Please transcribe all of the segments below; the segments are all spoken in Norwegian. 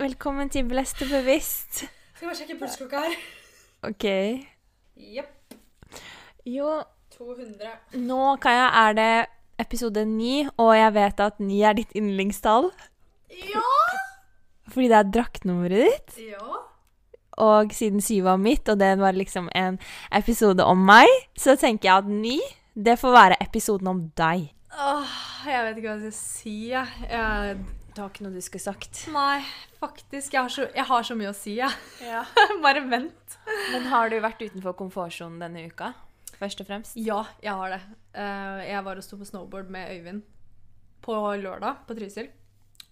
Velkommen til Blest og bevisst. Skal bare sjekke pulsklokka her. OK. Jepp. Jo, 200. nå, Kaja, er det episode ni, og jeg vet at ni er ditt yndlingstall. Ja! Fordi det er draktnummeret ditt. Ja. Og siden syv var mitt, og det var liksom en episode om meg, så tenker jeg at ni, det får være episoden om deg. Åh, jeg vet ikke hva jeg skal si, jeg. jeg Du har ikke noe du skulle sagt. nei, faktisk. Jeg har, så, jeg har så mye å si, jeg. Ja. Bare vent. Men har du vært utenfor komfortsonen denne uka? Først og fremst? Ja, jeg har det. Eh, jeg var og sto på snowboard med Øyvind på lørdag på Trysil.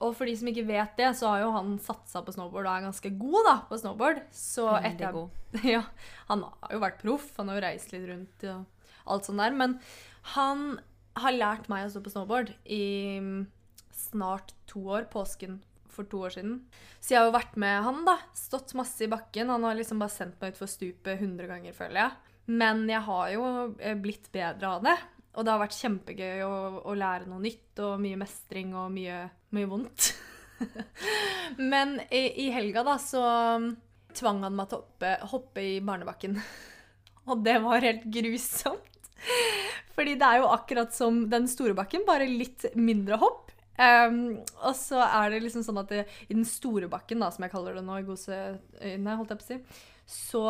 Og for de som ikke vet det, så har jo han satsa på snowboard og er ganske god da, på snowboard. Så Veldig etter god. Ja, han har jo vært proff, han har jo reist litt rundt og alt sånt der. Men han har lært meg å stå på snowboard i snart to år, påsken for to år siden. Så jeg har jo vært med han, da. Stått masse i bakken. Han har liksom bare sendt meg utfor stupet 100 ganger, føler jeg. Men jeg har jo eh, blitt bedre av det. Og det har vært kjempegøy å, å lære noe nytt, og mye mestring og mye, mye vondt. Men i, i helga, da, så mm, tvang han meg til å hoppe, hoppe i barnebakken. Og det var helt grusomt. Fordi det er jo akkurat som den store bakken, bare litt mindre hopp. Ehm, og så er det liksom sånn at det, i den store bakken, da, som jeg kaller det nå, i Goseøyne, holdt jeg på å si, så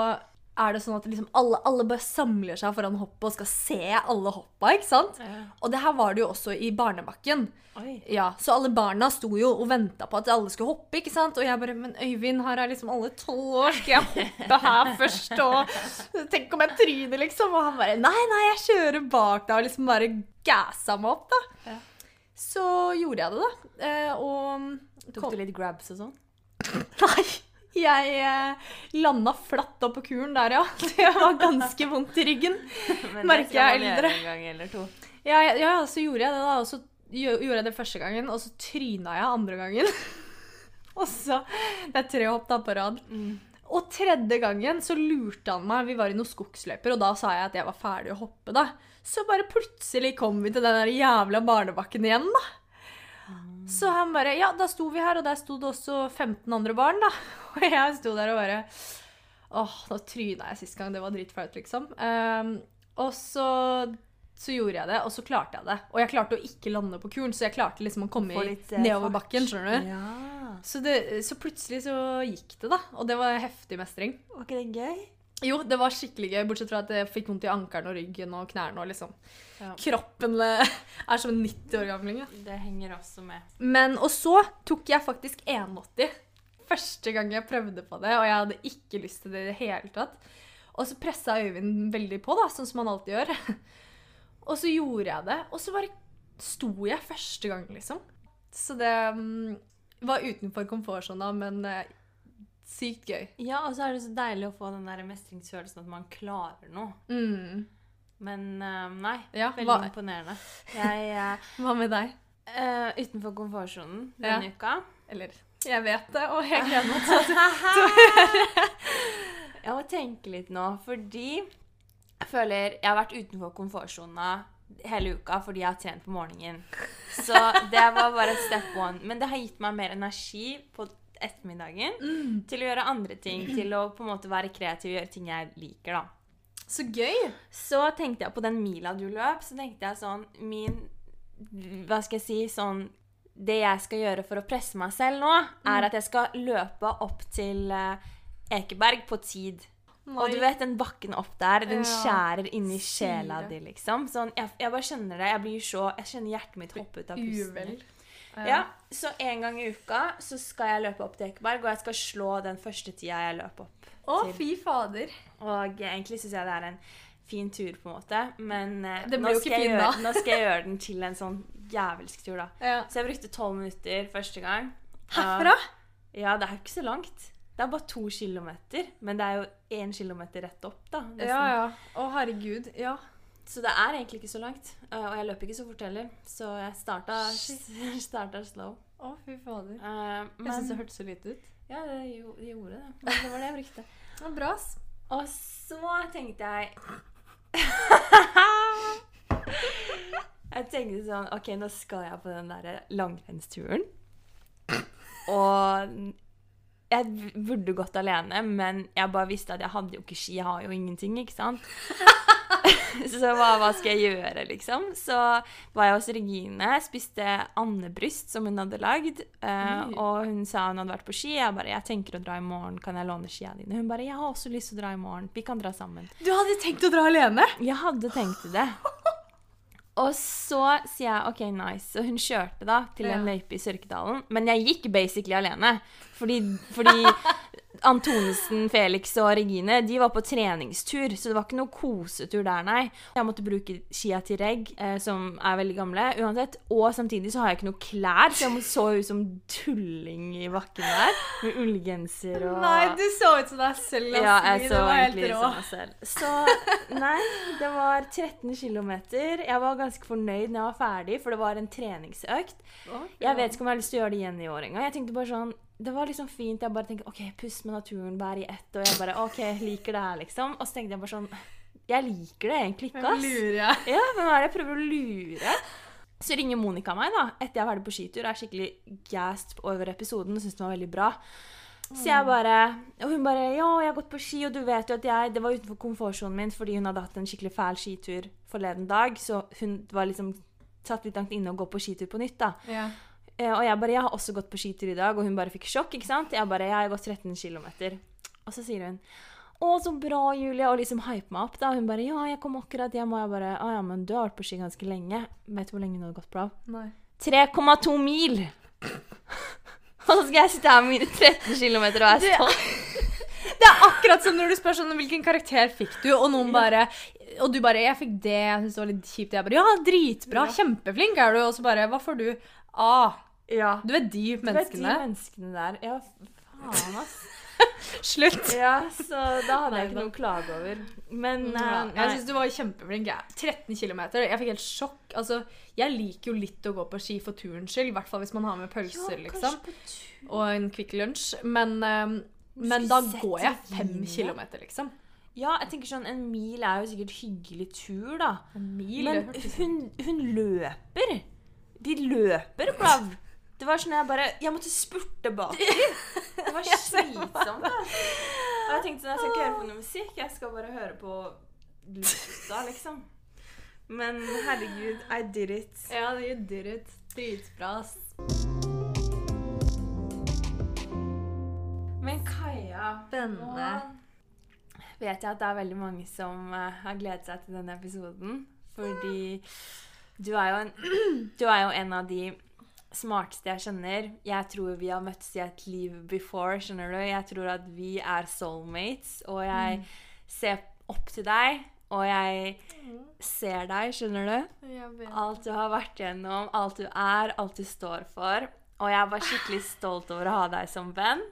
er det sånn at liksom alle, alle bare samler seg foran hoppet og skal se alle hoppa, ikke sant? Og det her var det jo også i barnebakken. Oi. Ja, Så alle barna sto jo og venta på at alle skulle hoppe, ikke sant? Og jeg bare Men Øyvind, her er liksom alle tolv år, skal jeg hoppe her først? Og tenk om jeg tryner, liksom? Og han bare Nei, nei, jeg kjører bak deg, og liksom bare gassa meg opp, da. Ja. Så gjorde jeg det, da. Eh, og Tok du litt grabs og sånn? Nei. Jeg eh, landa flatt opp på kuren der, ja. Det var ganske vondt i ryggen. Merker jeg eldre. En gang eller to. Ja, ja, ja, så gjorde jeg det, da. Og så gjorde jeg det første gangen, og så tryna jeg andre gangen. og så Det er tre hopp da på rad. Og tredje gangen så lurte han meg. Vi var i noen skogsløyper, og da sa jeg at jeg var ferdig å hoppe, da. Så bare plutselig kom vi til den der jævla barnebakken igjen, da. Så han bare Ja, da sto vi her, og der sto det også 15 andre barn, da. Og jeg sto der og bare Åh, nå tryna jeg sist gang. Det var dritflaut, liksom. Um, og så, så gjorde jeg det, og så klarte jeg det. Og jeg klarte å ikke lande på kuren, så jeg klarte liksom å komme litt, eh, nedover bakken, skjønner du. Ja. Så, det, så plutselig så gikk det, da. Og det var heftig mestring. Var ikke det gøy? Jo, det var skikkelig gøy, bortsett fra at jeg fikk vondt i ankelen og ryggen og knærne og liksom Ja. Kroppen eh, er som en 90 år gammel. Ja. Det henger også med. Men, og så tok jeg faktisk 1,80. Første gang jeg prøvde på det, og jeg hadde ikke lyst til det i det hele tatt. Og så pressa Øyvind veldig på, da, sånn som han alltid gjør. Og så gjorde jeg det, og så bare sto jeg første gang, liksom. Så det um, var utenfor komfortsona, men eh, sykt gøy. Ja, og så er det så deilig å få den der mestringsfølelsen at man klarer noe. Mm. Men eh, nei, Ja, veldig hva, imponerende. Jeg eh, hva med deg? Uh, Utenfor komfortsonen Ja. denne uka Eller Jeg vet det, og jeg gleder meg til at Jeg må tenke litt nå, fordi jeg føler jeg har vært utenfor komfortsona hele uka fordi jeg har trent på morgenen. Så det var bare step one. Men det har gitt meg mer energi på ettermiddagen til å gjøre andre ting. Til å på en måte være kreativ og gjøre ting jeg liker, da. Så gøy! Så tenkte jeg på den mila du løp, så tenkte jeg sånn Min Hva skal jeg si? Sånn Det jeg skal gjøre for å presse meg selv nå, er at jeg skal løpe opp til eh, Ekeberg på tid. Og du vet den bakken opp der, den Ja. skjærer inni sjela di, liksom. Sånn, jeg, jeg bare skjønner det. Jeg blir så Jeg kjenner hjertet mitt hoppe ut av pusten. Uvel. Ja, så en gang i uka så skal jeg løpe opp til Ekeberg, og jeg skal slå den første tida jeg løper opp. Å, til. fy fader. Og egentlig syns jeg det er en fin tur, på en måte. Men eh, nå, skal fin, gjøre, nå skal jeg gjøre den til en sånn jævelsk tur, da. Ja. Så jeg brukte tolv minutter første gang. Herfra? Ja, det er jo ikke så langt. Det er bare to kilometer, men det er jo én kilometer rett opp, da. nesten. Ja, ja. Å, herregud. Ja. Så det er egentlig ikke så langt. eh, Og jeg løper ikke så fort heller, så jeg starta, starta slow. Å, fy fader. Eh, Jeg syns det men hørtes så lite ut. ja, det, gjo- det gjorde det. Men det var det jeg brukte. Det var bra, ass. Og så tenkte jeg Jeg tenkte sånn OK, nå skal jeg på den derre langrennsturen. Og jeg burde gått alene, men jeg bare visste at jeg hadde jo ikke ski. Jeg har jo ingenting, ikke sant? så hva, hva skal jeg gjøre, liksom? Så var jeg hos Regine, spiste andebryst som hun hadde lagd. Uh, og hun sa hun hadde vært på ski. Jeg bare 'Jeg tenker å dra i morgen. Kan jeg låne skia dine?' Hun bare 'Jeg har også lyst til å dra i morgen. Vi kan dra sammen'. Du hadde tenkt å dra alene? Jeg hadde tenkt det. Og så sier jeg OK, nice. Så hun kjørte da til en løype i Sørkedalen. Men jeg gikk basically alene. Fordi, fordi Antonesen, Felix og Regine de var på treningstur, så det var ikke noe kosetur der, nei. Jeg måtte bruke skia til Reg, eh, som er veldig gamle, uansett. Og samtidig så har jeg ikke noe klær, så jeg så ut som tulling i bakken der. Med ullgenser og Nei, du så ut som deg selv. Astrid. ja, jeg så egentlig rå. som meg selv. Så nei, det var 13 km. Jeg var ganske fornøyd når jeg var ferdig, for det var en treningsøkt. Jeg vet ikke om jeg har lyst til å gjøre det igjen i år engang. Jeg tenkte bare sånn Det var liksom fint. Jeg bare tenkte OK, pust med naturen, vær i ett. Og jeg bare OK, liker det her, liksom. Og så tenkte jeg bare sånn Jeg liker det egentlig ikke, Hvem ass. lurer jeg? Ja, hvem er det jeg prøver å lure? Så ringer Monica meg da, etter jeg er ferdig på skitur. Er skikkelig gassed over episoden og syns den var veldig bra. Så jeg bare, Og hun bare 'Ja, jeg har gått på ski, og du vet jo at jeg Det var utenfor komfortsonen min fordi hun hadde hatt en skikkelig fæl skitur forleden dag. Så hun var liksom satt litt langt inne å gå på skitur på nytt, da. Ja. Eh, Og jeg bare 'Jeg har også gått på skitur i dag', og hun bare fikk sjokk, ikke sant? Jeg bare 'Jeg har gått 13 km'. Og så sier hun 'Å, så bra, Julie', og liksom hype meg opp, da. Hun bare 'Ja, jeg kom akkurat hjem', og jeg bare 'Å ja, men du har vært på ski ganske lenge'. Vet du hvor lenge hun hadde gått på? Nei. 3,2 mil! Og så skal jeg sitte her med mine 13 km og være Det- stolt. Det er akkurat som når du spør sånn Hvilken karakter fikk du? Og noen bare Og du bare Jeg fikk det. Jeg syns det var litt kjipt. Jeg bare Ja, dritbra. Ja. Kjempeflink er du. Og så bare Hva får du? A. Ja. Du er de Du er de menneskene. menneskene der. Ja, faen, ass. Slutt. Ja, så da hadde jeg ikke noe å klage over. Men Ja, eh, jeg syns du var kjempeflink. jeg. 13 km. Jeg fikk helt sjokk. Altså, jeg liker jo litt å gå på ski for turens skyld. I hvert fall hvis man har med pølser, Ja, liksom. Og en Kvikk Lunsj. Men, ehm, men da går jeg fem Regine. kilometer, liksom. Ja, jeg tenker sånn, En mil er jo sikkert hyggelig tur, da. En mil. Men hun, hun løper. De løper, Blav. Det var sånn jeg bare Jeg måtte spurte bak. Det var slitsomt. da. Og jeg tenkte sånn, jeg skal ikke høre på noe musikk, jeg skal bare høre på lufta, liksom. Men herregud, I did it. Ja, you did it. Dritbra, ass. Men Kaja Spennende. Nå vet jeg at det er veldig mange som eh, har gledet seg til denne episoden. Fordi du er jo en, du er jo en av de smarteste jeg kjenner. Jeg tror vi har møttes i et liv before, skjønner du. Jeg tror at vi er soulmates, og jeg ser opp til deg. Og jeg ser deg, skjønner du. Alt du har vært gjennom, alt du er, alt du står for. Og jeg var skikkelig stolt over å ha deg som venn.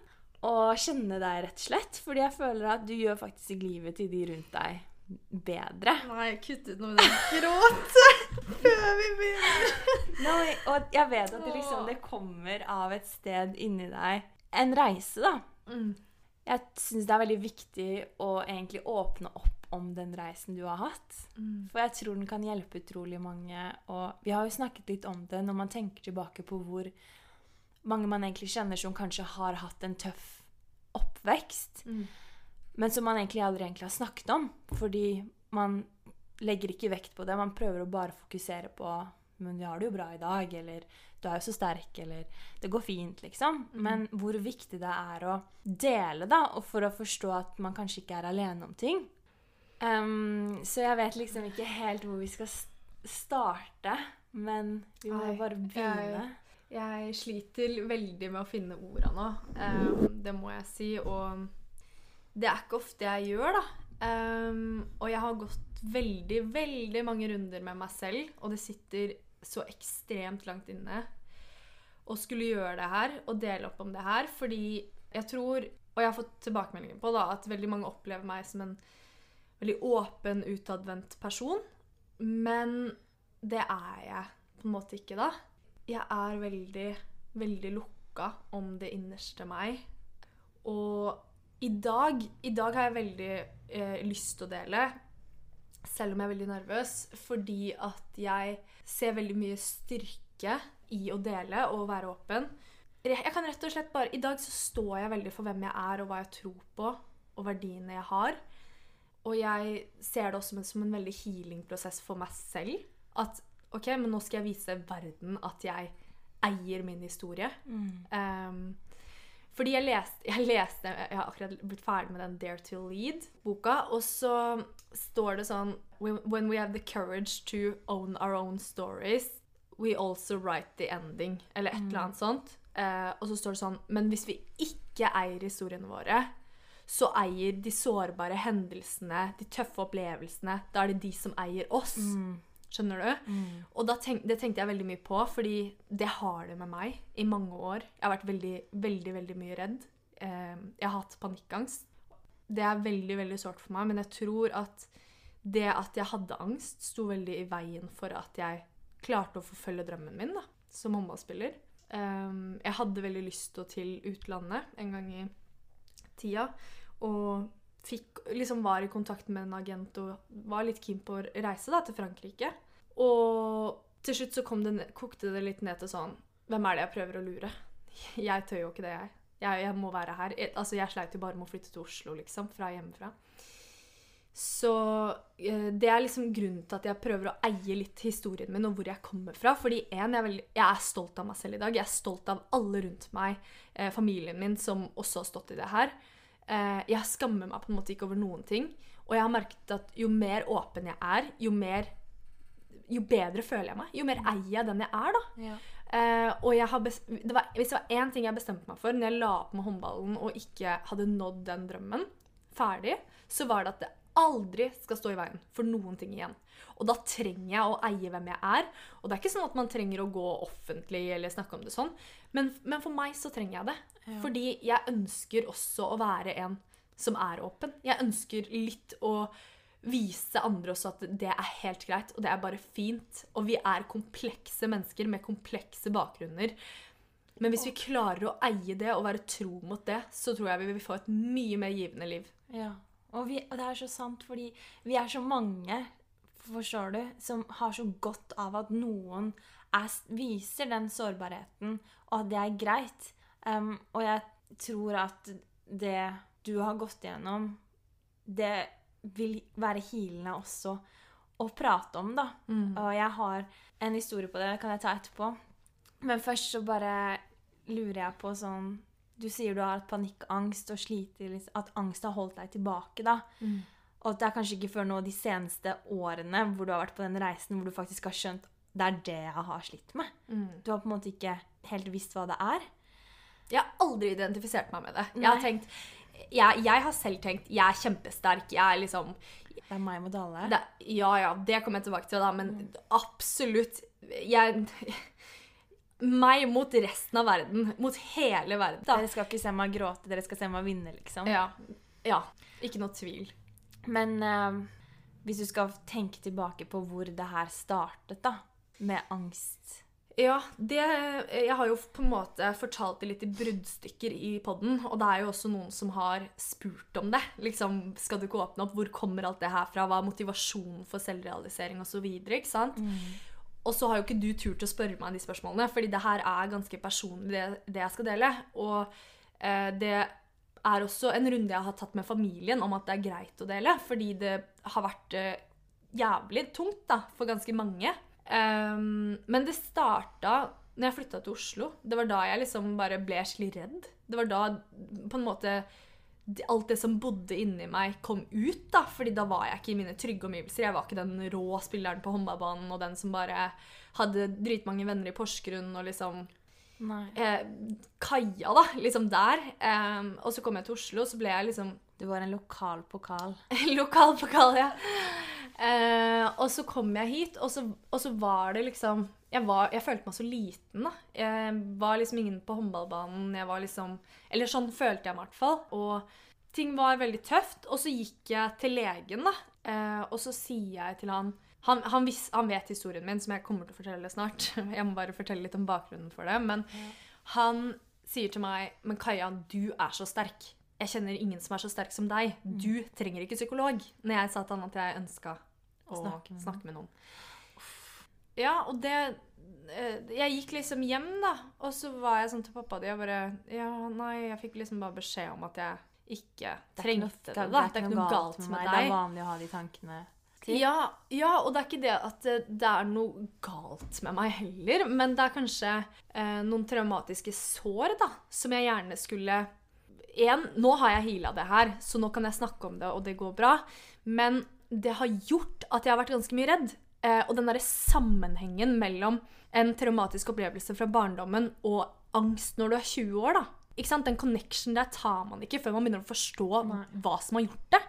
Og kjenne deg, rett og slett. Fordi jeg føler at du gjør faktisk livet til de rundt deg bedre. Nei, kutt ut noe med den gråt før vi begynner. Nei, og jeg vet at det liksom det kommer av et sted inni deg. En reise, da. Mm. Jeg syns det er veldig viktig å egentlig åpne opp om den reisen du har hatt. Mm. For jeg tror den kan hjelpe utrolig mange. Og vi har jo snakket litt om det når man tenker tilbake på hvor mange man egentlig kjenner som kanskje har hatt en tøff oppvekst, Mm. Men som man egentlig aldri egentlig har snakket om. Fordi man legger ikke vekt på det. Man prøver å bare fokusere på men vi har det jo bra i dag, eller du er jo så sterk, eller det går fint, liksom. Men hvor viktig det er å dele, da, og for å forstå at man kanskje ikke er alene om ting. Um, så jeg vet liksom ikke helt hvor vi skal starte, men vi må Ai, bare begynne. Jeg sliter veldig med å finne orda nå. Um, det må jeg si. Og det er ikke ofte jeg gjør, da. Um, og jeg har gått veldig, veldig mange runder med meg selv, og det sitter så ekstremt langt inne å skulle gjøre det her og dele opp om det her, fordi jeg tror Og jeg har fått tilbakemeldinger på da, at veldig mange opplever meg som en veldig åpen, utadvendt person. Men det er jeg på en måte ikke, da. Jeg er veldig, veldig lukka om det innerste meg. Og i dag, i dag har jeg veldig eh, lyst til å dele, selv om jeg er veldig nervøs, fordi at jeg ser veldig mye styrke i å dele og være åpen. Jeg kan rett og slett bare I dag så står jeg veldig for hvem jeg er, og hva jeg tror på, og verdiene jeg har. Og jeg ser det også som en, som en veldig healing-prosess for meg selv. At OK, men nå skal jeg vise verden at jeg eier min historie. Um, fordi jeg leste, jeg leste Jeg har akkurat blitt ferdig med den Dare to Lead-boka, og så står det sånn When we have the courage to own our own stories, we also write the ending. Eller et eller annet sånt. Eh, og så står det sånn Men hvis vi ikke eier historiene våre, så eier de sårbare hendelsene, de tøffe opplevelsene Da er det de som eier oss. Skjønner du? Og da tenk, det tenkte jeg veldig mye på, fordi det har det med meg i mange år. Jeg har vært veldig, veldig, veldig mye redd. Eh, jeg har hatt panikkangst. Det er veldig, veldig sårt for meg, men jeg tror at det at jeg hadde angst, sto veldig i veien for at jeg klarte å forfølge drømmen min da, som håndballspiller. Eh, jeg hadde veldig lyst til å til utlandet en gang i tida, og fikk, liksom var i kontakt med en agent og var litt keen på å reise da, til Frankrike. Og til slutt så det, kokte det litt ned til sånn Hvem er det jeg prøver å lure? Jeg tør jo ikke det, jeg. Jeg, jeg må være her. Jeg, altså, jeg sleit jo bare med å flytte til Oslo, liksom, fra hjemmefra. Så eh, det er liksom grunnen til at jeg prøver å eie litt historien min og hvor jeg kommer fra. Fordi en, jeg er, jeg er stolt av meg selv i dag. Jeg er stolt av alle rundt meg, eh, familien min, som også har stått i det her. Eh, jeg skammer meg på en måte ikke over noen ting. Og jeg har merket at jo mer åpen jeg er, jo mer jo bedre føler jeg meg. Jo mer eier jeg den jeg er, da. Ja. Eh, og jeg det var, hvis det var én ting jeg bestemte meg for når jeg la opp med håndballen og ikke hadde nådd den drømmen ferdig, så var det at det aldri skal stå i veien for noen ting igjen. Og da trenger jeg å eie hvem jeg er. Og det er ikke sånn at man trenger å gå offentlig eller snakke om det sånn, men, men for meg så trenger jeg det. Ja. Fordi jeg ønsker også å være en som er åpen. Jeg ønsker litt å vise andre også at det er helt greit, og det er bare fint. Og vi er komplekse mennesker med komplekse bakgrunner. Men hvis vi klarer å eie det og være tro mot det, så tror jeg vi vil få et mye mer givende liv. Ja. Og, vi, og det er så sant, fordi vi er så mange, forstår du, som har så godt av at noen er, viser den sårbarheten, og at det er greit. Um, og jeg tror at det du har gått igjennom, det vil være healende også å prate om, da. Og jeg har en historie på det, det kan jeg ta etterpå. Men først så bare lurer jeg på sånn Du sier du har hatt panikkangst og sliter litt At angst har holdt deg tilbake, da. Og at det er kanskje ikke før nå de seneste årene hvor du har vært på den reisen hvor du faktisk har skjønt det er det jeg har slitt med. Du har på en måte ikke helt visst hva det er. Jeg har aldri identifisert meg med det. Jeg har tenkt jeg, jeg har selv tenkt jeg er kjempesterk. Jeg er liksom Det er meg mot alle. det, Ja ja, det kommer jeg tilbake til, da, men absolutt Jeg Meg mot resten av verden. Mot hele verden. Da. Dere skal ikke se meg gråte, dere skal se meg vinne, liksom. Ja. ja. Ikke noe tvil. Men eh, hvis du skal tenke tilbake på hvor det her startet, da, med angst Ja, det Jeg har jo på en måte fortalt det litt i bruddstykker i poden, og det er jo også noen som har spurt om det. Liksom, skal du ikke åpne opp? Hvor kommer alt det her fra? Hva er motivasjonen for selvrealisering osv.? Ikke sant? Og så har jo ikke du turt å spørre meg de spørsmålene, fordi det her er ganske personlig, det, det jeg skal dele. Og eh, det er også en runde jeg har tatt med familien om at det er greit å dele, fordi det har vært eh, jævlig tungt da, for ganske mange. Um, men det starta når jeg flytta til Oslo. Det var da jeg liksom bare ble skikkelig redd. Det var da på en måte alt det som bodde inni meg, kom ut. da, fordi da var jeg ikke i mine trygge omgivelser. Jeg var ikke den rå spilleren på håndballbanen og den som bare hadde dritmange venner i Porsgrunn og liksom. Eh, Kaja, da. Liksom der. Eh, og så kom jeg til Oslo, så ble jeg liksom Du var en lokal pokal. Lokalpokal, ja. Eh, og så kom jeg hit, og så, og så var det liksom jeg, var, jeg følte meg så liten, da. Jeg var liksom ingen på håndballbanen. Jeg var liksom Eller sånn følte jeg meg i hvert fall. Og ting var veldig tøft. Og så gikk jeg til legen, da. Eh, og så sier jeg til han han, han, vis, han vet historien min, som jeg kommer til å fortelle snart. Jeg må bare fortelle litt om bakgrunnen for det. Men han sier til meg Men Kaja, du er så sterk. Jeg kjenner ingen som er så sterk som deg. Du trenger ikke psykolog. Når jeg sa til han at jeg ønska å Snakke med snakke med noen. Ja, og det eh, Jeg gikk liksom hjem, da, og så var jeg sånn til pappa og bare Ja, nei, jeg fikk liksom bare beskjed om at jeg ikke trengte det. da. Det er ikke noe galt med deg. Det er vanlig å ha de tankene. Til. Ja, ja, og det er ikke det at det, det er noe galt med meg heller, men det er kanskje eh, noen traumatiske sår da, som jeg gjerne skulle En, nå har jeg heala det her, så nå kan jeg snakke om det, og det går bra. Men det har gjort at jeg har vært ganske mye redd. Eh, og den derre sammenhengen mellom en traumatisk opplevelse fra barndommen og angst når du er 20 år, da. Ikke sant? Den connection der tar man ikke før man begynner å forstå Nei. hva som har gjort det.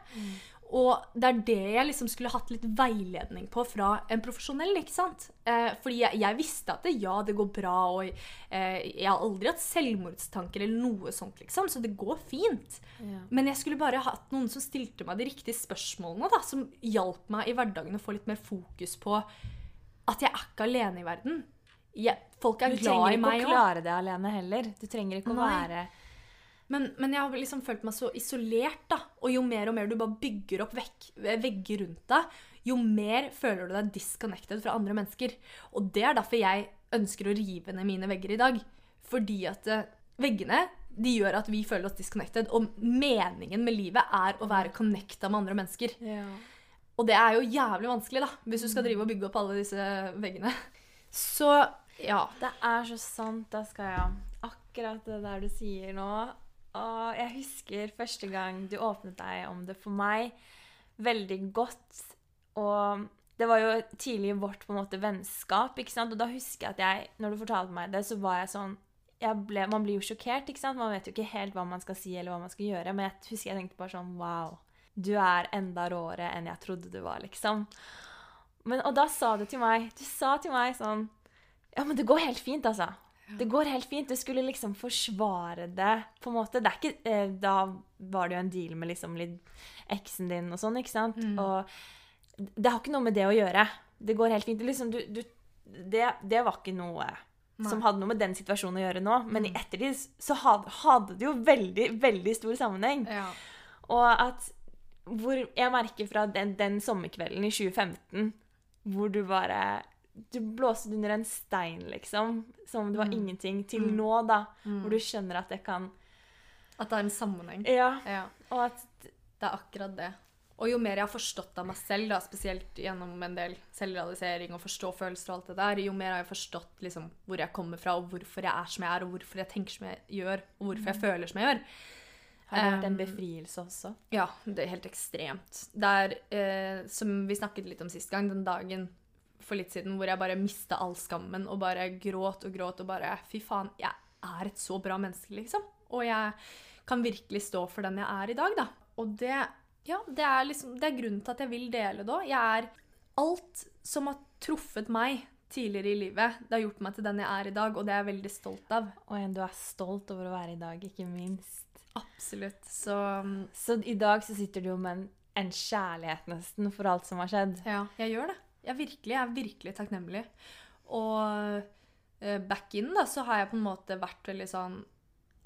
Og det er det jeg liksom skulle hatt litt veiledning på fra en profesjonell. ikke sant? Eh, fordi jeg, jeg visste at det, ja, det går bra, og eh, jeg har aldri hatt selvmordstanker eller noe sånt, liksom, så det går fint. Ja. Men jeg skulle bare hatt noen som stilte meg de riktige spørsmålene, da, som hjalp meg i hverdagen å få litt mer fokus på at jeg er ikke alene i verden. Jeg, folk er glad i meg òg. Du trenger ikke å klare det alene heller. Du trenger ikke å Nei. være Men, men jeg har liksom følt meg så isolert, da. Og jo mer og mer du bare bygger opp vekk, vegger rundt deg, jo mer føler du deg disconnected fra andre mennesker. Og det er derfor jeg ønsker å rive ned mine vegger i dag. Fordi at eh, veggene de gjør at vi føler oss disconnected. Og meningen med livet er å være connecta med andre mennesker. Og det er jo jævlig vanskelig, da, hvis du skal drive og bygge opp alle disse veggene. Så ja. Det er så sant, da skal jeg Akkurat det der du sier nå. Og jeg husker første gang du åpnet deg om det for meg veldig godt. Og det var jo tidlig vårt på en måte vennskap, ikke sant? Og da husker jeg at jeg, når du fortalte meg det, så var jeg sånn jeg ble, Man blir jo sjokkert, ikke sant? Man vet jo ikke helt hva man skal si eller hva man skal gjøre. Men jeg husker jeg tenkte bare sånn Wow. Du er enda råere enn jeg trodde du var, liksom. Men, og da sa du til meg Du sa til meg sånn Ja, men det går helt fint, altså. Det går helt fint. Du skulle liksom forsvare det, på en måte. Det ikke, eh, da var det jo en deal med liksom litt eksen din og sånn, ikke sant? Mm. Og det har ikke noe med det å gjøre. Det går helt fint. Det Liksom, du, du, det, det var ikke noe som hadde noe med den situasjonen å gjøre nå. Men i Mm. ettertid så hadde det jo veldig, veldig stor sammenheng. ja. Og at hvor Jeg merker fra den, den sommerkvelden i 2015 hvor du bare Du blåste under en stein, liksom. Som om det var Mm. ingenting. Til Mm. nå, da. Mm. Hvor du skjønner at det kan At det er en sammenheng. Ja. Ja. Og at Det er akkurat det. Og jo mer jeg har forstått av meg selv, da, spesielt gjennom en del selvrealisering og forstå følelser og alt det der, jo mer har jeg forstått liksom, hvor jeg kommer fra, og hvorfor jeg er som jeg er, og hvorfor jeg tenker som jeg gjør, og hvorfor jeg føler som jeg gjør. har det vært en Um, befrielse også. Ja, det er helt ekstremt. Det er, eh, som vi snakket litt om sist gang, den dagen for litt siden hvor jeg bare mista all skammen og bare gråt og gråt og bare Fy faen, jeg er et så bra menneske, liksom. Og jeg kan virkelig stå for den jeg er i dag, da. Og det, ja, det er liksom Det er grunnen til at jeg vil dele òg. Jeg er Alt som har truffet meg tidligere i livet, det har gjort meg til den jeg er i dag, og det er jeg veldig stolt av. Og du er stolt over å være i dag, ikke minst. Absolutt. Så um, Så i dag så sitter du jo med en, en kjærlighet nesten for alt som har skjedd. Ja, jeg gjør det. Jeg, virkelig, jeg er virkelig takknemlig. Og uh, back in da, så har jeg på en måte vært veldig sånn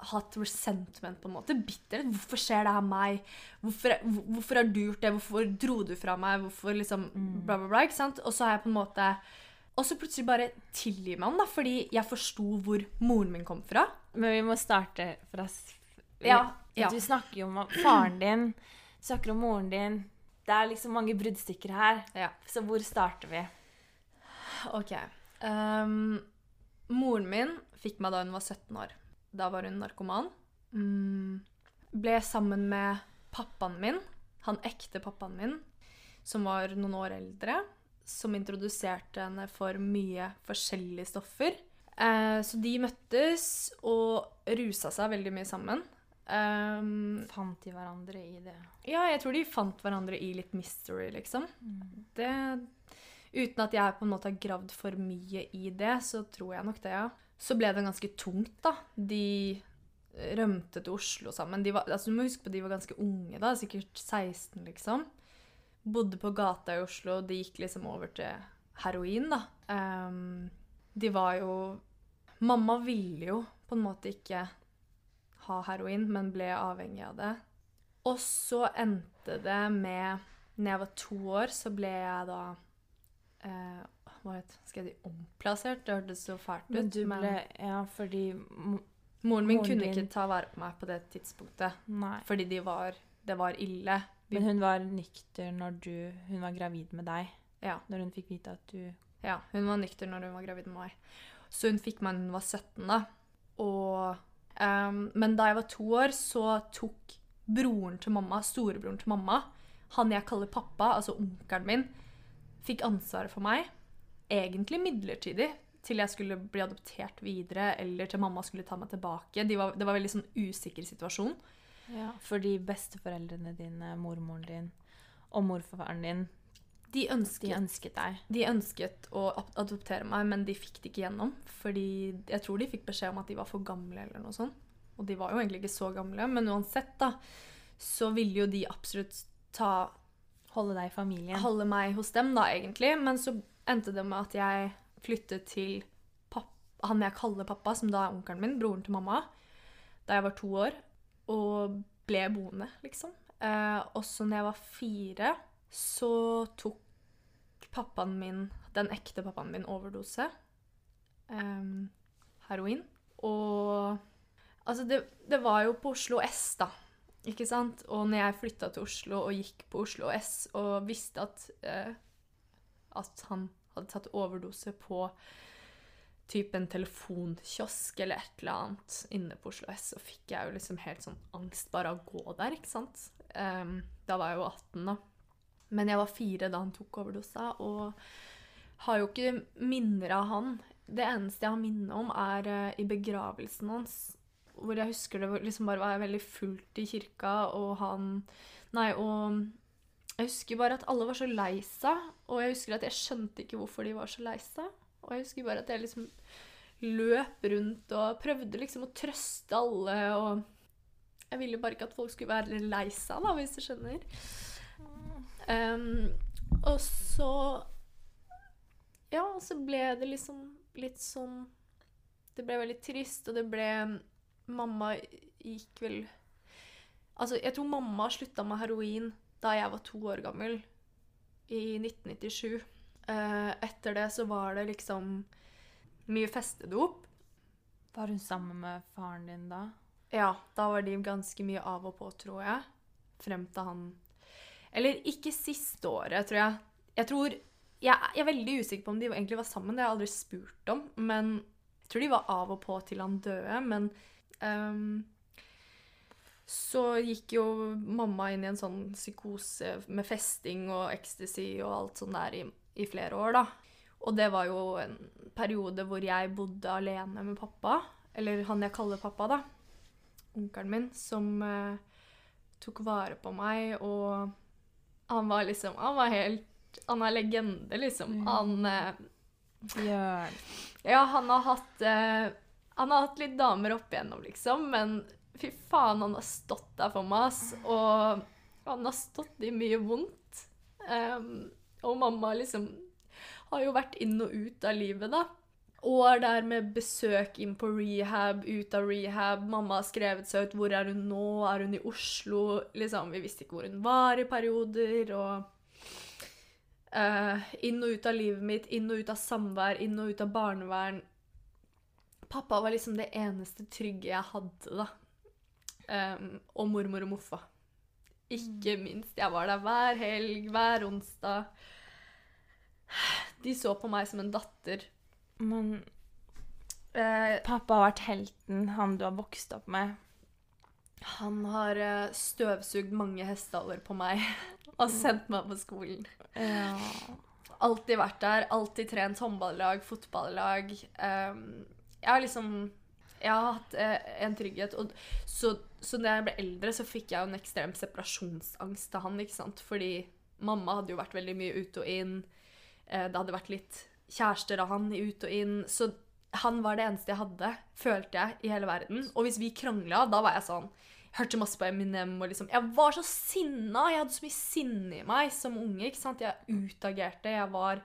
Hatt resentment, på en måte. Bitterhet. Hvorfor skjer det her meg? Hvorfor, hvorfor har du gjort det? Hvorfor dro du fra meg? Hvorfor liksom bla, bla, bla. ikke sant? Og så har jeg på en måte Og så plutselig bare tilgi meg om da, fordi jeg forsto hvor moren min kom fra. Men vi må starte fra Ja, ja. Du snakker jo om faren din, snakker om moren din. Det er liksom mange bruddstykker her. Ja. Så hvor starter vi? Ok. Um, moren min fikk meg da hun var 17 år. Da var hun narkoman. Mm, ble sammen med pappaen min, han ekte pappaen min, som var noen år eldre, som introduserte henne for mye forskjellige stoffer. Eh, så de møttes og rusa seg veldig mye sammen. Ehm, Fant de hverandre i det? ja, jeg tror de fant hverandre i litt mystery, liksom. Det, uten at jeg på en måte har gravd for mye i det, så tror jeg nok det, ja. Så ble det ganske tungt, da. De rømte til Oslo sammen. De var, altså, du må huske på at de var ganske unge, da. Sikkert 16, liksom. Bodde på gata i Oslo. De gikk liksom over til heroin, da. Um, de var jo Mamma ville jo på en måte ikke ha heroin, men ble avhengig av det. Og så endte det med Når jeg var to år, så ble jeg da eh, hva het Skal jeg si omplassert? Det hørtes så fælt ut. Men du ble Ja, fordi moren min moren kunne din- ikke ta vare på meg på det tidspunktet. Nei. Fordi de var, det var ille. Vi, Men hun var nykter når du Hun var gravid med deg. ja, Når hun fikk vite at du ja, hun var nykter når hun var gravid med meg. Så hun fikk meg da hun var 17. da. Og, ehm, men da jeg var to år, så tok broren til mamma, storebroren til mamma, han jeg kaller pappa, altså onkelen min, fikk ansvaret for meg. Egentlig midlertidig, til jeg skulle bli adoptert videre, eller til mamma skulle ta meg tilbake. De var, det var en veldig sånn usikker situasjon. Ja. Fordi besteforeldrene dine, mormoren din og morfaren din, De ønsket, de ønsket deg. de ønsket å adoptere meg, men de fikk det ikke gjennom. Fordi jeg tror de fikk beskjed om at de var for gamle, eller noe sånt. Og de var jo egentlig ikke så gamle, men uansett, da, så ville jo de absolutt ta Holde deg i familien. holde meg hos dem, da, egentlig. Men så endte det med at jeg flyttet til pappa, han jeg kaller pappa, som da er onkelen min, broren til mamma, da jeg var to år, og ble boende, liksom. Eh, og så når jeg var fire, så tok pappaen min, den ekte pappaen min, overdose. Um, heroin. Og altså, det, det var jo på Oslo S, da. Ikke sant? Og når jeg flytta til Oslo og gikk på Oslo S og visste at, eh, at han hadde tatt overdose på type en telefonkiosk eller et eller annet inne på Oslo S, så fikk jeg jo liksom helt sånn angst bare av å gå der, ikke sant. Um, da var jeg jo 18, da. Men jeg var fire da han tok overdosa, og har jo ikke minner av han. Det eneste jeg har minne om, er eh, i begravelsen hans, hvor jeg husker det liksom bare var veldig fullt i kirka, og han Nei, og jeg husker bare at alle var så lei seg, og jeg husker at jeg skjønte ikke hvorfor de var så lei seg. Og jeg husker bare at jeg liksom løp rundt og prøvde liksom å trøste alle, og jeg ville bare ikke at folk skulle være lei seg, da, hvis du skjønner. Ehm, og så Ja, så ble det liksom litt sånn Det ble veldig trist, og det ble Mamma gikk vel Altså, jeg tror mamma slutta med heroin da jeg var to år gammel, i 1997. Uh, etter det så var det liksom mye festedop. Var hun sammen med faren din da? Ja, da var de ganske mye av og på, tror jeg. Frem til han Eller ikke siste året, tror jeg. Jeg tror Jeg er veldig usikker på om de egentlig var sammen, det har jeg aldri spurt om. Men jeg tror de var av og på til han døde. Men um, så gikk jo mamma inn i en sånn psykose med festing og ecstasy og alt sånt der i, i flere år, da. Og det var jo en periode hvor jeg bodde alene med pappa. Eller han jeg kaller pappa, da onkelen min som uh, tok vare på meg, og han var liksom Han var helt Han er legende, liksom. Mm. Han eh. Ja, han har hatt eh, Han har hatt litt damer opp igjennom, liksom, men fy faen, han har stått der for meg, ass. Og han har stått i mye vondt. Um, og mamma liksom har jo vært inn og ut av livet, da. År der med besøk inn på rehab, ut av rehab. Mamma har skrevet seg ut 'Hvor er hun nå?' Er hun i Oslo? Liksom, Vi visste ikke hvor hun var i perioder. Og uh, inn og ut av livet mitt, inn og ut av samvær, inn og ut av barnevern. Pappa var liksom det eneste trygge jeg hadde, da. Um, og mormor og moffa. Ikke minst. Jeg var der hver helg, hver onsdag. De så på meg som en datter. Men Eh, pappa har vært helten, han du har vokst opp med. han har eh, støvsugd mange hestehaler på meg og sendt meg på skolen. Ja. Alltid vært der, alltid trent håndballag, fotballag. Um, jeg har liksom Jeg har hatt eh, en trygghet. Og så, så da jeg ble eldre, så fikk jeg jo en ekstrem separasjonsangst av han, ikke sant. Fordi mamma hadde jo vært veldig mye ute og inn. Eh, det hadde vært litt kjærester av han ut og inn. Så han var det eneste jeg hadde, følte jeg, i hele verden. Og hvis vi krangla, da var jeg sånn Hørte masse på Eminem og liksom Jeg var så sinna! Jeg hadde så mye sinne i meg som unge. ikke sant? Jeg utagerte. Jeg var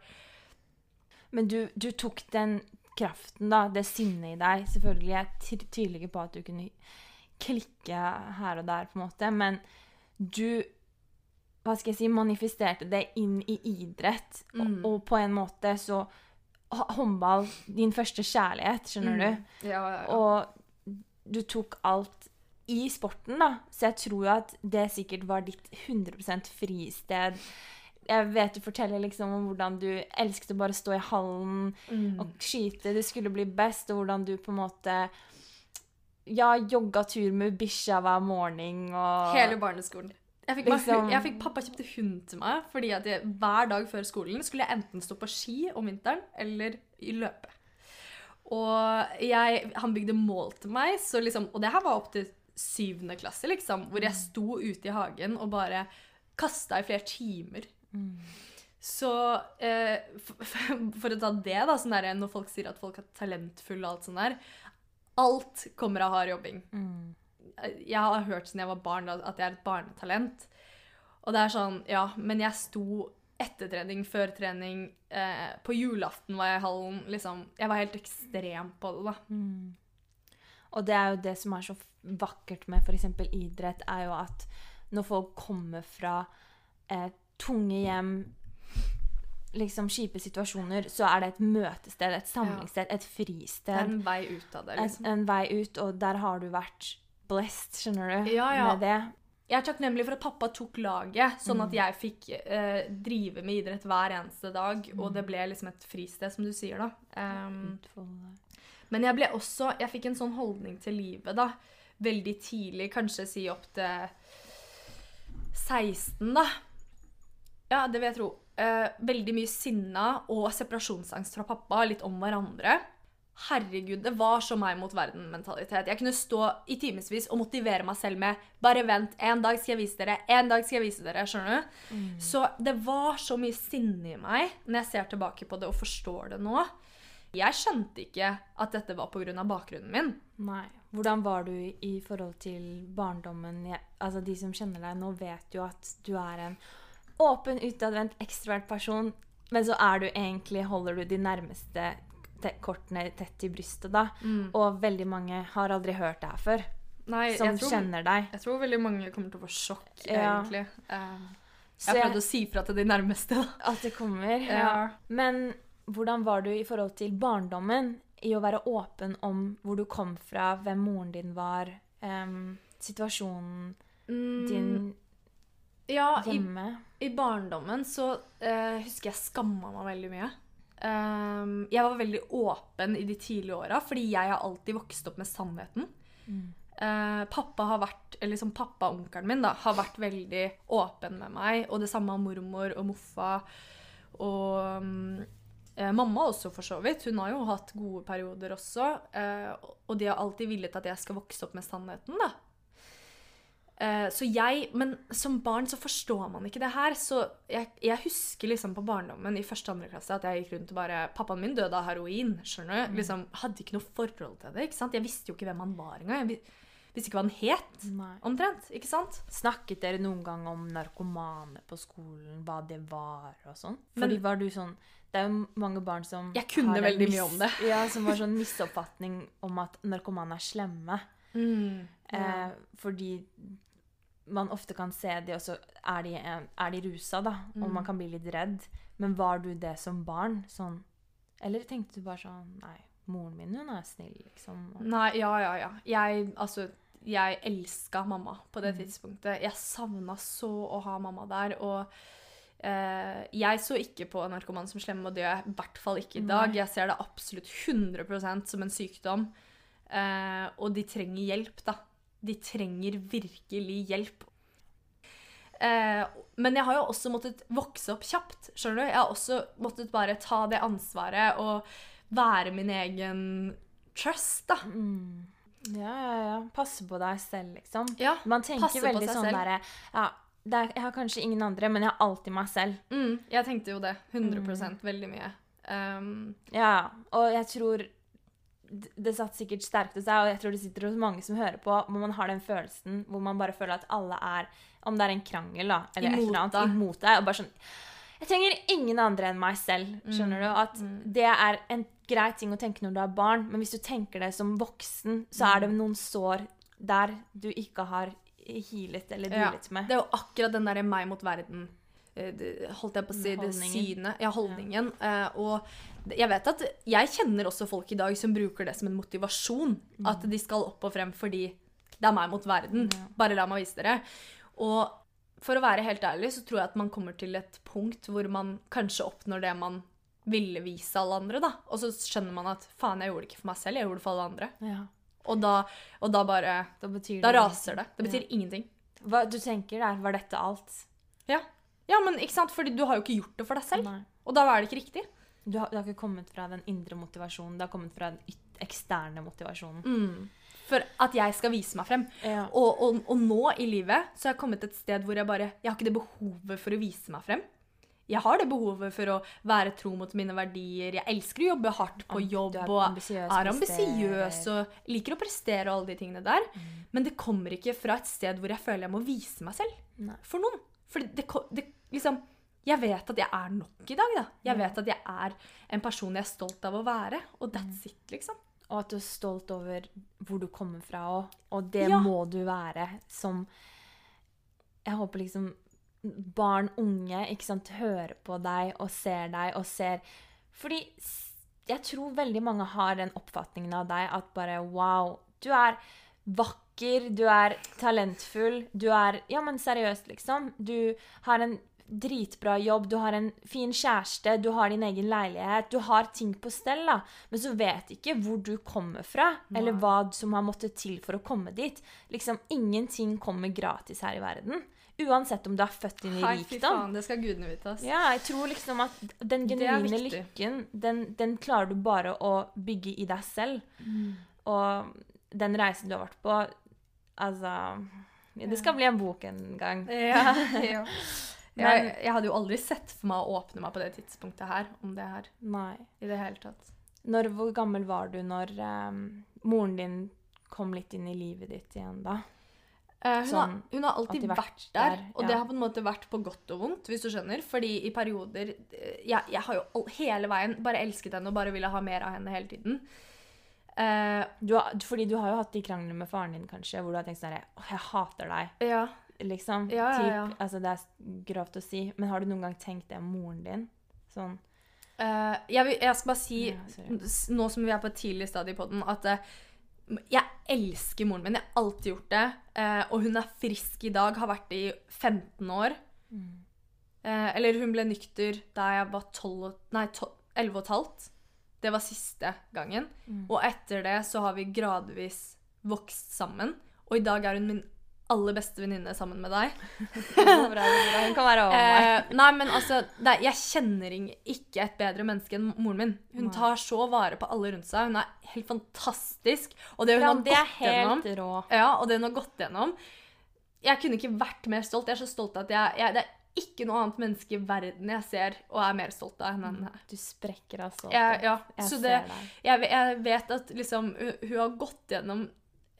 Men du, du tok den kraften, da, det sinnet i deg Selvfølgelig, jeg tviler ikke på at du kunne klikke her og der, på en måte, men du hva skal jeg si, manifesterte det inn i idrett. Og, Mm. og på en måte så håndball din første kjærlighet, skjønner du. Ja, ja, ja. Og du tok alt i sporten, da. Så jeg tror jo at det sikkert var ditt 100% fristed. Jeg vet du forteller liksom om hvordan du elsket å bare stå i hallen Mm. og skyte. Du skulle bli best, og hvordan du på en måte ja, jogga tur med bikkja hver morgen og Hele barneskolen. Jeg fikk, Liksom- jeg fikk Pappa kjøpte hund til meg fordi at jeg, hver dag før skolen skulle jeg enten stå på ski om vinteren eller i løpe. Og jeg, han bygde mål til meg, så liksom, og det her var opp til syvende klasse, liksom, hvor jeg sto ute i hagen og bare kasta i flere timer. Så eh, for, for å ta det, da, sånn der, når folk sier at folk er talentfulle og alt sånt der Alt kommer av hard jobbing Mm. Jeg har hørt siden jeg var barn da, at jeg er et barnetalent. Og det er sånn, ja, men jeg sto etter trening, før trening, eh, på julaften var jeg i hallen, liksom. Jeg var helt ekstrem på det, da. Mm. Og det er jo det som er så vakkert med f.eks. idrett, er jo at når folk kommer fra eh, tunge hjem, liksom kjipe situasjoner, så er det et møtested, et samlingssted, et fristed. Det er en vei ut av det, liksom. en, en vei ut, og der har du vært blessed, skjønner du, Ja, ja. med det. Jeg er takknemlig for at pappa tok laget, sånn Mm. at jeg fikk eh, drive med idrett hver eneste dag, og det ble liksom et fristed, som du sier, da. Um, Men jeg ble også Jeg fikk en sånn holdning til livet, da. Veldig tidlig, kanskje si opp til 16, da. Ja, det vil jeg tro. Eh, veldig mye sinna og separasjonsangst fra pappa, litt om hverandre. Herregud, det var så meg mot verden-mentalitet. Jeg kunne stå i timevis og motivere meg selv med 'Bare vent, en dag skal jeg vise dere', en dag skal jeg vise dere'. Skjønner du? Så det var så mye sinne i meg når jeg ser tilbake på det og forstår det nå. Jeg skjønte ikke at dette var pga. bakgrunnen min. Nei. Hvordan var du i- forhold til barndommen? Jeg, altså, de som kjenner deg nå, vet jo at du er en åpen, utadvendt, ekstrovert person. Men så er du egentlig, holder du de nærmeste te kortene tett til brystet, da. Og veldig mange har aldri hørt det her før, Nei, som tror, kjenner deg. jeg tror veldig mange kommer til å få sjokk, Ja. egentlig. Uh, jeg har prøvd å si fra til de nærmeste. Da. At det kommer. Ja. Ja. Men hvordan var du i forhold til barndommen? I å være åpen om hvor du kom fra, hvem moren din var, um, situasjonen din ja, i, hjemme? I barndommen så uh, husker jeg skamma meg veldig mye. Ehm, jeg var veldig åpen i de tidlige åra, fordi jeg har alltid vokst opp med sannheten. Eh, pappa har vært, eller liksom pappa og onkelen min da, har vært veldig åpen med meg, og det samme har mormor og moffa. Og um, mamma også, for så vidt. Hun har jo hatt gode perioder også. Uh, og de har alltid villet at jeg skal vokse opp med sannheten, da. Eh, så jeg, Men som barn så forstår man ikke det her. Så jeg, jeg husker liksom på barndommen i første og andre klasse at jeg gikk rundt og bare Pappaen min døde av heroin. skjønner du? Liksom, Hadde ikke noe forhold til det. ikke sant? Jeg visste jo ikke hvem han var engang. Jeg visste ikke hva han het. Nei. Omtrent. ikke sant? Snakket dere noen gang om narkomane på skolen, hva det var og sånn? Men- Fordi var du sånn Det er jo mange barn som Jeg kunne veldig mye om det. Ja, som har sånn misoppfatning om at narkomane er slemme. Eh, fordi man ofte kan se de, og så er de, er de rusa, da. Og man kan bli litt redd. Men var du det som barn? Sånn Eller tenkte du bare sånn Nei, moren min, hun er snill, liksom. Og, Nei, ja, ja, ja. Jeg, altså, jeg elska mamma på det tidspunktet. Jeg savna så å ha mamma der. Og eh, jeg så ikke på narkoman som slem, og det gjør jeg i hvert fall ikke i dag. Nei. Jeg ser det absolutt 100% som en sykdom. Eh, og de trenger hjelp, da. De trenger virkelig hjelp. Eh, men jeg har jo også måttet vokse opp kjapt. skjønner du? Jeg har også måttet bare ta det ansvaret og være min egen trust, da. mm. Ja, ja, ja. Passe på deg selv, liksom. Ja, Man tenker veldig sånn derre Ja, er, jeg har kanskje ingen andre, men jeg har alltid meg selv. Mm, jeg tenkte jo det. 100 veldig mye. Um, Ja, og jeg tror det satt sikkert sterkt hos deg, og jeg tror det sitter hos mange som hører på, hvor man har den følelsen hvor man bare føler at alle er Om det er en krangel, da, eller et eller annet, imot deg, og bare sånn Jeg trenger ingen andre enn meg selv, skjønner du? At det er en grei ting å tenke når du er barn, men hvis du tenker det som voksen, så er det noen sår der du ikke har healet eller ja. dealet med. Det er jo akkurat den derre meg mot verden. eh, holdt jeg på å si, det Holdningen. synet Ja, holdningen. Eh, og jeg vet at jeg kjenner også folk i dag som bruker det som en motivasjon. At de skal opp og frem fordi det er meg mot verden. Ja. Bare la meg vise dere. Og for å være helt ærlig så tror jeg at man kommer til et punkt hvor man kanskje oppnår det man ville vise alle andre, da. Og så skjønner man at faen, jeg gjorde det ikke for meg selv, jeg gjorde det for alle andre. Ja. Og da, og da bare Da betyr Da det raser det. Det betyr ingenting. Hva du tenker der, var dette alt? Ja. ja, men ikke sant? Fordi du har jo ikke gjort det for deg selv. Nei. Og da er det ikke riktig. Du har, det har ikke kommet fra den indre motivasjonen, det har kommet fra den eksterne motivasjonen. Mm. For at jeg skal vise meg frem. Ja. Og, og, og nå i livet så har jeg kommet et sted hvor jeg bare Jeg har ikke det behovet for å vise meg frem. Jeg har det behovet for å være tro mot mine verdier. Jeg elsker å jobbe hardt på jobb er og er ambisiøs og liker å prestere og alle de tingene der. Men det kommer ikke fra et sted hvor jeg føler jeg må vise meg selv Nei. for noen. For det, det, det liksom Jeg vet at jeg er nok i dag, da. Jeg vet at jeg er en person jeg er stolt av å være. Og that's it, liksom. Og at du er stolt over hvor du kommer fra òg. Og det Ja. må du være som Jeg håper liksom barn, unge, ikke sant, hører på deg og ser deg og ser Fordi jeg tror veldig mange har den oppfatningen av deg at bare wow, du er vakker, du er talentfull, du er Ja, men seriøst, liksom. Du har en dritbra jobb, du har en fin kjæreste, du har din egen leilighet, du har ting på stell, da. Men så vet ikke hvor du kommer fra, eller hva som har måttet til for å komme dit. Liksom, ingenting kommer gratis her i verden. Uansett om du er født inn i Hei, rikdom. faen, det skal gudene vite, ass. Ja, jeg tror liksom at den genuine lykken, den, den klarer du bare å bygge i deg selv. Mm. Og den reisen du har vært på Altså ja, Det skal bli en bok en gang. Ja, ja. Men- Jeg, hadde jo aldri sett for meg å åpne meg på det tidspunktet her, om det her, Nei. i det hele tatt. Når, hvor gammel var du når um, moren din kom litt inn i livet ditt igjen, da? Eh, hun, Sånn, har, hun har alltid alltid vært, vært der, der, og ja. det har på en måte vært på godt og vondt, hvis du skjønner. Fordi i perioder eh, Jeg, jeg har jo hele veien bare elsket henne og bare ville ha mer av henne hele tiden. Eh, Du har, fordi du har jo hatt de kranglene med faren din, kanskje, hvor du har tenkt sånn herre jeg hater deg. ja. Liksom. Ja, ja, Typ. Altså, det er grovt å si, men har du noen gang tenkt det om moren din? Sånn uh, jeg, vil, jeg skal bare si, Ja, nå som vi er på et tidlig stadie på den, at uh, jeg elsker moren min. Jeg har alltid gjort det. Uh, og hun er frisk i dag, har vært det i 15 år. Mm. Eller hun ble nykter da jeg var 12, nei, 12, 11 og et halvt. Det var siste gangen. Mm. Og etter det så har vi gradvis vokst sammen. Og i dag er hun min aller beste venninne sammen med deg. Hun kan være over meg. Eh, nei, men altså, er- jeg kjenner ikke et bedre menneske enn moren min. Hun tar så vare på alle rundt seg. Hun er helt fantastisk. Og det hun Ja, har det gått gjennom. Ja, og det hun har gått gjennom Jeg kunne ikke vært mer stolt. Jeg er så stolt at jeg, jeg Det er ikke noe annet menneske i verden jeg ser og er mer stolt av enn henne. Du sprekker av stolthet. Ja, Jeg det, jeg vet at liksom hun, hun har gått gjennom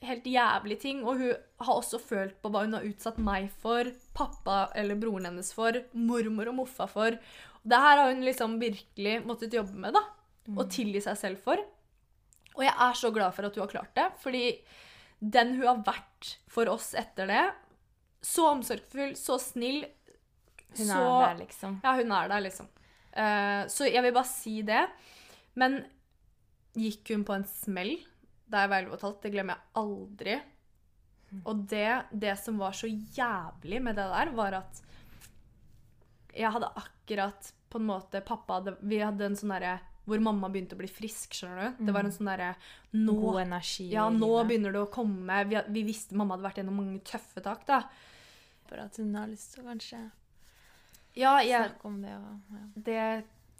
helt jævlige ting, og hun har også følt på hva hun har utsatt meg for, pappa eller broren hennes for, mormor og moffa for. Det her har hun liksom virkelig måttet jobbe med, da. Og tilgi seg selv for. Og jeg er så glad for at hun har klart det, fordi den hun har vært for oss etter det, så omsorgsfull, så snill, Hun så er der, liksom. ja, hun er der, liksom. Uh, så jeg vil bare si det. Men gikk hun på en smell da jeg var 11 12. Det glemmer jeg aldri. Og det, det som var så jævlig med det der, var at jeg hadde akkurat på en måte Pappa hadde Vi hadde en sånn derre hvor mamma begynte å bli frisk, skjønner du. Det var en sånn derre God energi ja, nå begynner det å komme. Vi, vi visste Mamma hadde vært gjennom mange tøffe tak, da. For at hun har lyst til å kanskje Ja, jeg, snakke om det og ja. Det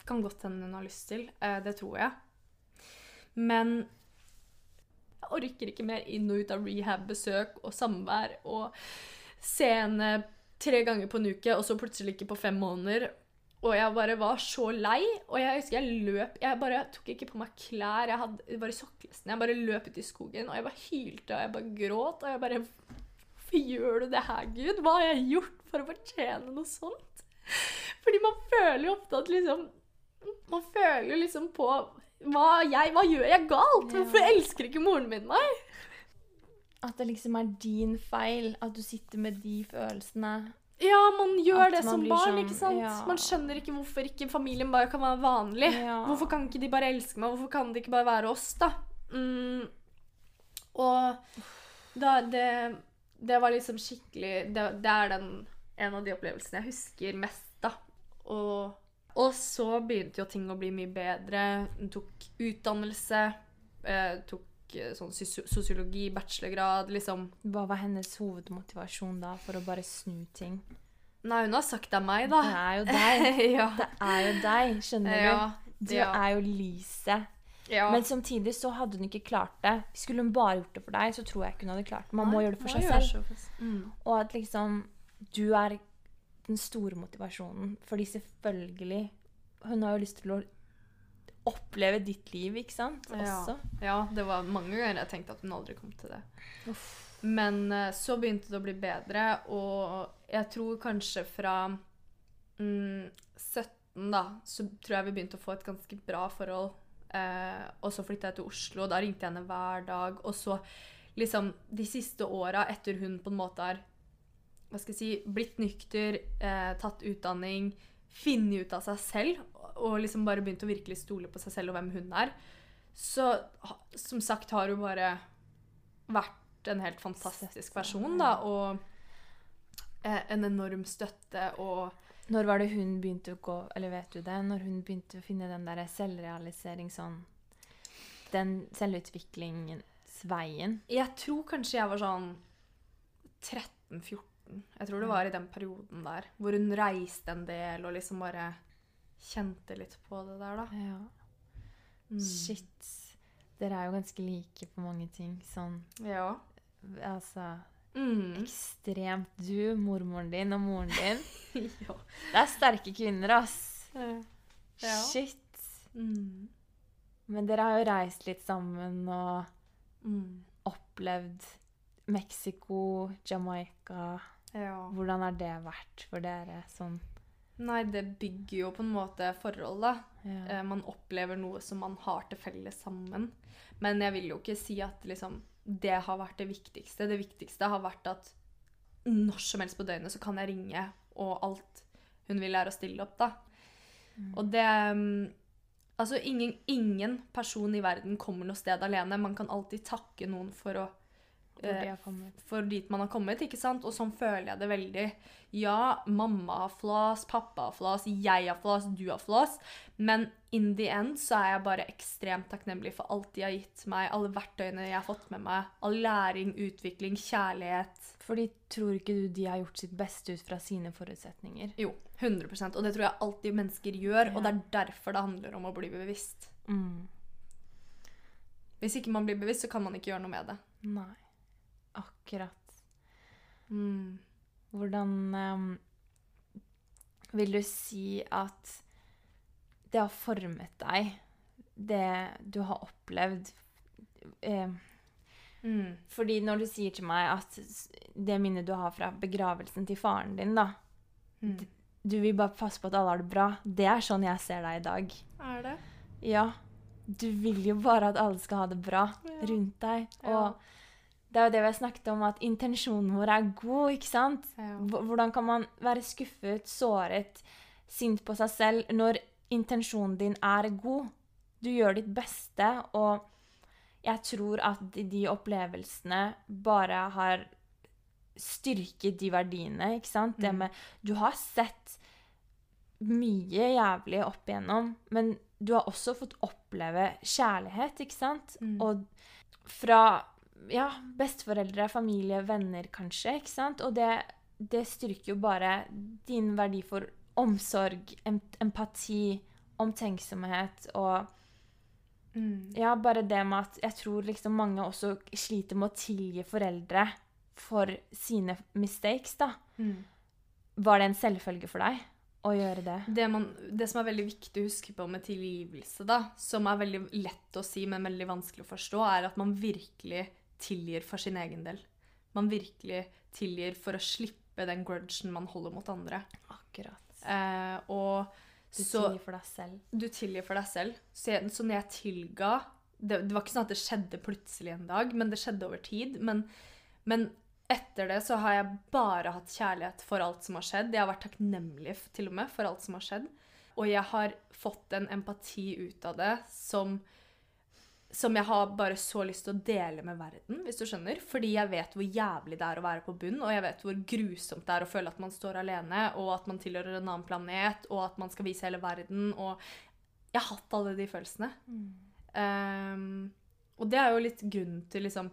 kan godt hende hun har lyst til. Eh, det tror jeg. Men jeg orker ikke mer inn og ut av rehab-besøk og samvær og se henne tre ganger på en uke, og så plutselig ikke på fem måneder. Og jeg bare var så lei, og jeg husker jeg løp Jeg bare tok ikke på meg klær, jeg hadde, bare sokkelesten. Jeg bare løp ut i skogen, og jeg bare hylte, og jeg bare gråt, og jeg bare Hvorfor gjør du det her, Gud? Hva har jeg gjort for å fortjene noe sånt? Fordi man føler jo ofte at liksom Man føler liksom på hva, jeg, hva gjør jeg galt? Hvorfor elsker ikke moren min meg? At det liksom er din feil. At du sitter med de følelsene. Ja, man gjør At det man som barn, sånn, ikke sant? ja. Man skjønner ikke hvorfor ikke familien bare kan være vanlig. Ja. Hvorfor kan ikke de bare elske meg? Hvorfor kan det ikke bare være oss, da? Mm. Og da det, det var liksom skikkelig det, det er den, en av de opplevelsene jeg husker mest, da. Og, og så begynte jo ting å bli mye bedre. Hun tok utdannelse. Eh, tok eh, sånn sosiologi, bachelorgrad, liksom. Hva var hennes hovedmotivasjon da for å bare snu ting? Nei, hun har sagt det er meg, da. Det er jo deg. ja. Det er jo deg, skjønner ja. du? Du ja. er jo ja. Men samtidig så hadde hun ikke klart det. Skulle hun bare gjort det for deg, så tror jeg ikke hun hadde klart det. Man må gjøre det for seg selv. Mm. Og at liksom du er den store motivasjonen. Fordi selvfølgelig Hun har jo lyst til å oppleve ditt liv, ikke sant? Ja. Også. Ja, det var mange ganger jeg tenkte at hun aldri kom til det. Men eh, så begynte det å bli bedre, og jeg tror kanskje fra mm, 17, da, så tror jeg vi begynte å få et ganske bra forhold. Eh, og så flytta jeg til Oslo, og da ringte jeg henne hver dag. Og så liksom de siste åra etter hun på en måte har hva skal jeg si, blitt nykter, eh, tatt utdanning, funnet ut av seg selv, og liksom bare begynt å virkelig stole på seg selv og hvem hun er, så som sagt har hun bare vært en helt fantastisk person, da, og eh, en enorm støtte og Når var det hun begynte å gå Eller vet du det? Når hun begynte å finne den der selvrealisering sånn Den selvutviklingsveien. Jeg tror kanskje jeg var sånn 13-14. Jeg tror det var i den perioden der hvor hun reiste en del og liksom bare kjente litt på det der, da. Ja. Mm. Shit. Dere er jo ganske like på mange ting. Sånn Ja. Altså Mm. Ekstremt du, mormoren din og moren din. ja. Det er sterke kvinner, ass. Ja. Shit. Mm. Men dere har jo reist litt sammen og Mm. opplevd Mexico, Jamaica. Ja. Hvordan har det vært for dere? Sånn Nei, det bygger jo på en måte forhold, da. ja. Eh, Man opplever noe som man har til felles sammen. Men jeg vil jo ikke si at liksom, det har vært det viktigste. Det viktigste har vært at når som helst på døgnet så kan jeg ringe, og alt hun vil, er å stille opp, da. Mm. Og det mm, Altså, ingen, ingen person i verden kommer noe sted alene. Man kan alltid takke noen for å for dit man har kommet, ikke sant? Og sånn føler jeg det veldig. Ja, mamma har flas, pappa har flas, jeg har flas, du har flas. Men in the end så er jeg bare ekstremt takknemlig for alt de har gitt meg, alle verktøyene jeg har fått med meg, all læring, utvikling, kjærlighet. Fordi tror ikke du de har gjort sitt beste ut fra sine forutsetninger? Jo, 100% Og det tror jeg alltid mennesker gjør, og det er derfor det handler om å bli bevisst. Mm. Hvis ikke man blir bevisst, så kan man ikke gjøre noe med det. Nei. Akkurat. Mm. Hvordan um, vil du si at det har formet deg, det du har opplevd? Eh, Mm. fordi når du sier til meg at det minnet du har fra begravelsen til faren din, da Mm. Du vil bare passe på at alle har det bra. Det er sånn jeg ser deg i dag. Er det? Ja. Du vil jo bare at alle skal ha det bra Ja. rundt deg. Ja. Det er jo det vi har snakket om, at intensjonen vår er god, ikke sant? Ja. Hvordan kan man være skuffet, såret, sint på seg selv når intensjonen din er god? Du gjør ditt beste, og jeg tror at de, de opplevelsene bare har styrket de verdiene, ikke sant? Det Mm. med Du har sett mye jævlig opp igjennom, men du har også fått oppleve kjærlighet, ikke sant? Mm. Og fra ja, besteforeldre, familie, venner kanskje, ikke sant? Og det, det styrker jo bare din verdi for omsorg, empati, omtenksomhet og Mm. ja, bare det med at jeg tror liksom mange også sliter med å tilgi foreldre for sine mistakes, da. Mm. Var det en selvfølge for deg å gjøre det? Det, man, det som er veldig viktig å huske på med tilgivelse, da, som er veldig lett å si, men veldig vanskelig å forstå, er at man virkelig tilgir for sin egen del. Man virkelig tilgir for å slippe den grudgen man holder mot andre. Akkurat. Eh, og Du så tilgir for deg selv. du tilgir for deg selv. Så, så når jeg tilga det, det var ikke sånn at det skjedde plutselig en dag, men det skjedde over tid. Men, men etter det så har jeg bare hatt kjærlighet for alt som har skjedd. Jeg har vært takknemlig til og med for alt som har skjedd. Og jeg har fått en empati ut av det som som jeg har bare så lyst til å dele med verden, hvis du skjønner. Fordi jeg vet hvor jævlig det er å være på bunn, og jeg vet hvor grusomt det er å føle at man står alene, og at man tilhører en annen planet, og at man skal vise hele verden, og Jeg har hatt alle de følelsene. Ehm, og det er jo litt grunnen til liksom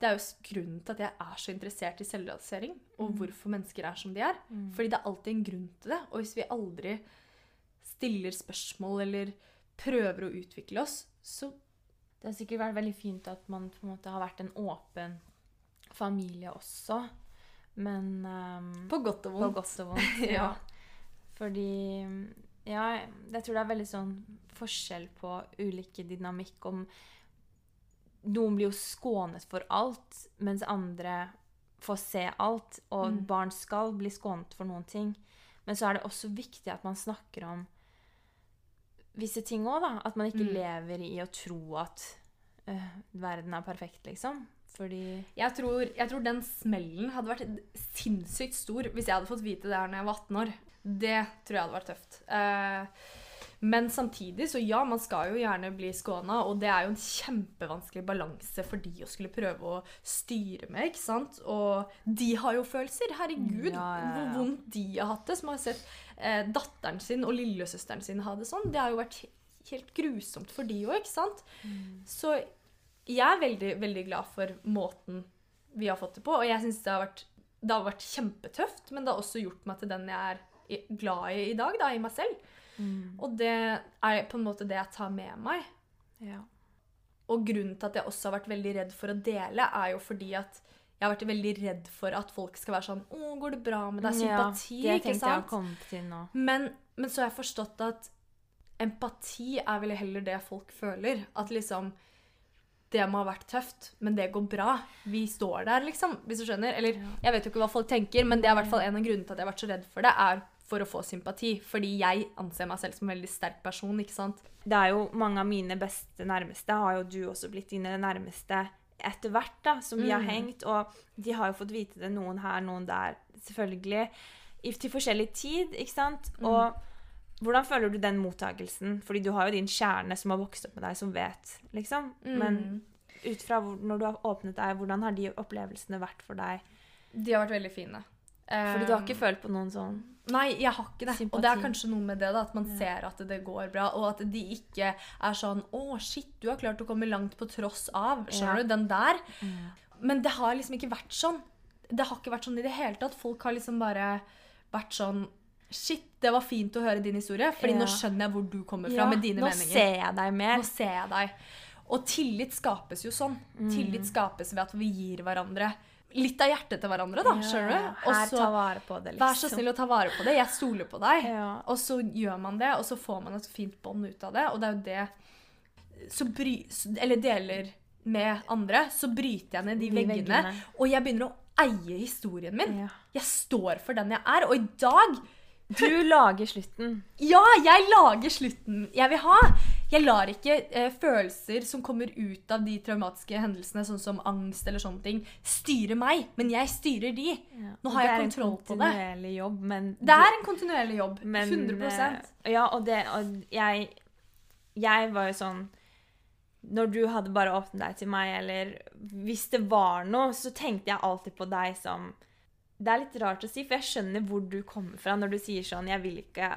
Det er jo grunnen til at jeg er så interessert i selvrealisering, og Mm. hvorfor mennesker er som de er. Fordi det er alltid en grunn til det. Og hvis vi aldri stiller spørsmål eller prøver å utvikle oss, så Det har sikkert vært veldig fint at man på en måte har vært en åpen familie også. Men um, På godt og vondt. På godt og vondt. Ja. ja. Fordi Ja, jeg tror det er veldig sånn forskjell på ulike dynamikk om Noen blir jo skånet for alt, mens andre får se alt. Og Mm. barn skal bli skånet for noen ting. Men så er det også viktig at man snakker om visse ting òg, da. At man ikke Mm. lever i å tro at øh, verden er perfekt, liksom. Fordi Jeg tror, jeg tror den smellen hadde vært sinnssykt stor hvis jeg hadde fått vite det her når jeg var 18 år. Det tror jeg hadde vært tøft. Eh, men samtidig, så ja, man skal jo gjerne bli skåna, og det er jo en kjempevanskelig balanse for de å skulle prøve å styre med, ikke sant? Og de har jo følelser. Herregud, Ja, ja, hvor vondt de har hatt det, som har sett eh, datteren sin og lillesøsteren sin ha det sånn. Det har jo vært helt grusomt for de òg, ikke sant? Så jeg er veldig, veldig glad for måten vi har fått det på. Og jeg syns det, har vært- det har vært kjempetøft, men det har også gjort meg til den jeg er glad i i dag, da, i meg selv. Og det er på en måte det jeg tar med meg. Ja. Og grunnen til at jeg også har vært veldig redd for å dele, er jo fordi at jeg har vært veldig redd for at folk skal være sånn 'Å, går det bra med deg?' Sympati, ja, det ikke jeg sant? til nå. Men, men så har jeg forstått at empati er vel heller det folk føler. At liksom Det må ha vært tøft, men det går bra. Vi står der, liksom. Hvis du skjønner. Eller jeg vet jo ikke hva folk tenker, men det er i hvert fall en av grunnene til at jeg har vært så redd for det, er for å få sympati. Fordi jeg anser meg selv som en veldig sterk person, ikke sant. Det er jo mange av mine beste nærmeste har jo du også blitt dine nærmeste etter hvert, da, som vi har Mm. hengt. Og de har jo fått vite det, noen her, noen der, selvfølgelig. I, til forskjellig tid, ikke sant? Mm. Og hvordan føler du den mottagelsen? Fordi du har jo din kjerne som har vokst opp med deg, som vet, liksom. Men Mm. ut fra hvor, når du har åpnet deg, hvordan har de opplevelsene vært for deg? De har vært veldig fine. Fordi du har ikke følt på noen sånn Nei, jeg har ikke det. Sympati. Og det er kanskje noe med det, da, at man Ja. ser at det går bra, og at de ikke er sånn 'Å, shit, du har klart å komme langt på tross av'. Skjønner Ja. du? Den der. Men det har liksom ikke vært sånn. Det har ikke vært sånn i det hele tatt. Folk har liksom bare vært sånn Shit, det var fint å høre din historie, fordi Ja. nå skjønner jeg hvor du kommer fra Ja, med dine nå meninger. ser jeg deg mer. Nå ser jeg deg. Og tillit skapes jo sånn. Mm. Tillit skapes ved at vi gir hverandre litt av hjertet til hverandre, da. Skjønner du? Og så- ta vare på det, liksom. Vær så snill å ta vare på det. Jeg stoler på deg. Ja. Og så gjør man det, og så får man et fint bånd ut av det. Og det er jo det så bry, Eller deler med andre, så bryter jeg ned de, De veggene, veggene. Og jeg begynner å eie historien min. Ja. Jeg står for den jeg er. Og i dag Du lager slutten. Ja, jeg lager slutten jeg vil ha. Jeg lar ikke eh, følelser som kommer ut av de traumatiske hendelsene, sånn som angst eller sånne ting, styre meg. Men jeg styrer de. Nå har jeg kontroll på det. Det en kontinuerlig jobb, men Det er en kontinuerlig jobb. men, 100 eh, Ja, og det Og jeg Jeg var jo sånn Når du hadde bare åpnet deg til meg, eller hvis det var noe, så tenkte jeg alltid på deg som Det er litt rart å si, for jeg skjønner hvor du kommer fra når du sier sånn 'Jeg vil ikke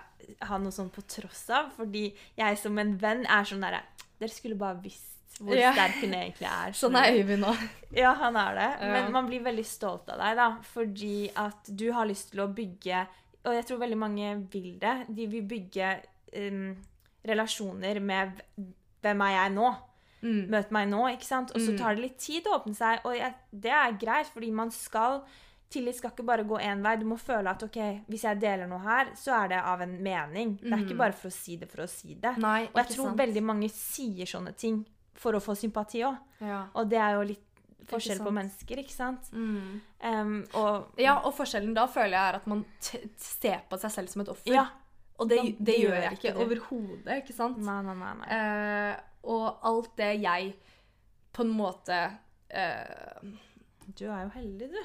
ha noe sånn på tross av', fordi jeg som en venn er sånn derre Dere skulle bare visst hvor Ja. sterk hun egentlig er. Sånn er Øyvind nå. Ja, han er det. Ja. Men man blir veldig stolt av deg, da. Fordi at du har lyst til å bygge Og jeg tror veldig mange vil det. De vil bygge um, relasjoner med Hvem er jeg nå? Mm. Møt meg nå, ikke sant? Og så Mm. tar det litt tid å åpne seg. Og jeg, det er greit, fordi man skal Tillit skal ikke bare gå én vei. Du må føle at ok, hvis jeg deler noe her, så er det av en mening. Det er ikke Mm. bare for å si det for å si det. Nei, Og jeg tror sant. veldig mange sier sånne ting for å få sympati òg. ja. Og det er jo litt forskjell på mennesker, ikke sant? Mm. Um, og ja, og forskjellen da føler jeg er at man ser på seg selv som et offer. Ja. Og det, det, det gjør jeg ikke overhodet, ikke sant? Nei, nei, nei. nei. Uh, og alt det jeg på en måte uh, Du er jo heldig, du.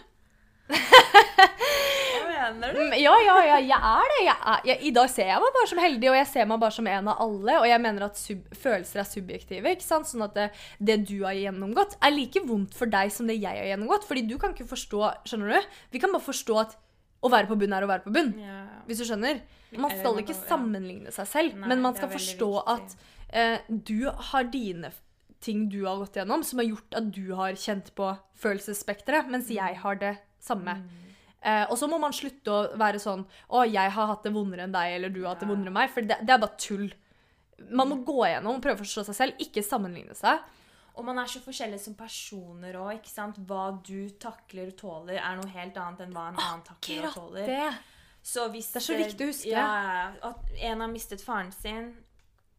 Ja, ja, ja, jeg er det. Jeg er, jeg, I dag ser jeg meg bare som heldig, og jeg ser meg bare som en av alle. Og jeg mener at sub, følelser er subjektive. ikke sant? Sånn at det, det du har gjennomgått, er like vondt for deg som det jeg har gjennomgått. Fordi du kan ikke forstå Skjønner du? Vi kan bare forstå at å være på bunn er å være på bunn. Ja. Hvis du skjønner. Man skal ikke sammenligne seg selv, Nei, men man skal forstå at eh, du har dine ting du har gått gjennom, som har gjort at du har kjent på følelsesspekteret, mens Mm. jeg har det samme. Eh, og så må man slutte å være sånn Å, jeg har hatt det vondere enn deg, eller du har hatt det vondere enn meg. For det, det er bare tull. Man må gå gjennom og prøve å forstå seg selv, ikke sammenligne seg. Og man er så forskjellig som personer òg, ikke sant. Hva du takler og tåler, er noe helt annet enn hva en annen takler og tåler. Det. Det er så viktig å huske. Ja, at en har mistet faren sin,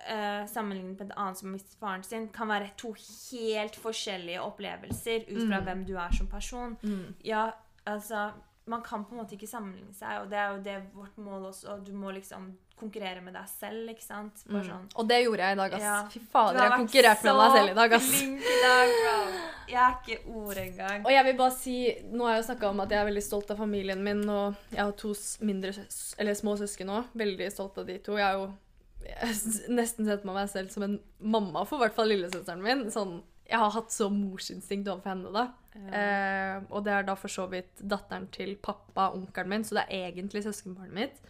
eh, sammenlignet med en annen som har mistet faren sin, kan være to helt forskjellige opplevelser ut fra Mm. hvem du er som person. Ja, altså Man kan på en måte ikke sammenligne seg, og det er jo det vårt mål også. og Du må liksom konkurrere med deg selv, ikke sant. Bare sånn. Og det gjorde jeg i dag, ass. Ja. Fy Du fader, har jeg konkurrerte med meg selv i dag, ass. Så flink i dag, bro. Jeg er ikke ord engang. Og jeg vil bare si, Nå har jeg jo snakka om at jeg er veldig stolt av familien min, og jeg har to mindre, eller små søsken òg. Veldig stolt av de to. Jeg har jo jeg nesten sett på meg selv som en mamma for i hvert fall lillesøsteren min. Sånn, jeg har hatt så morsinstinkt overfor henne, da. Eh, og det er da for så vidt datteren til pappa, onkelen min, så det er egentlig søskenbarnet mitt.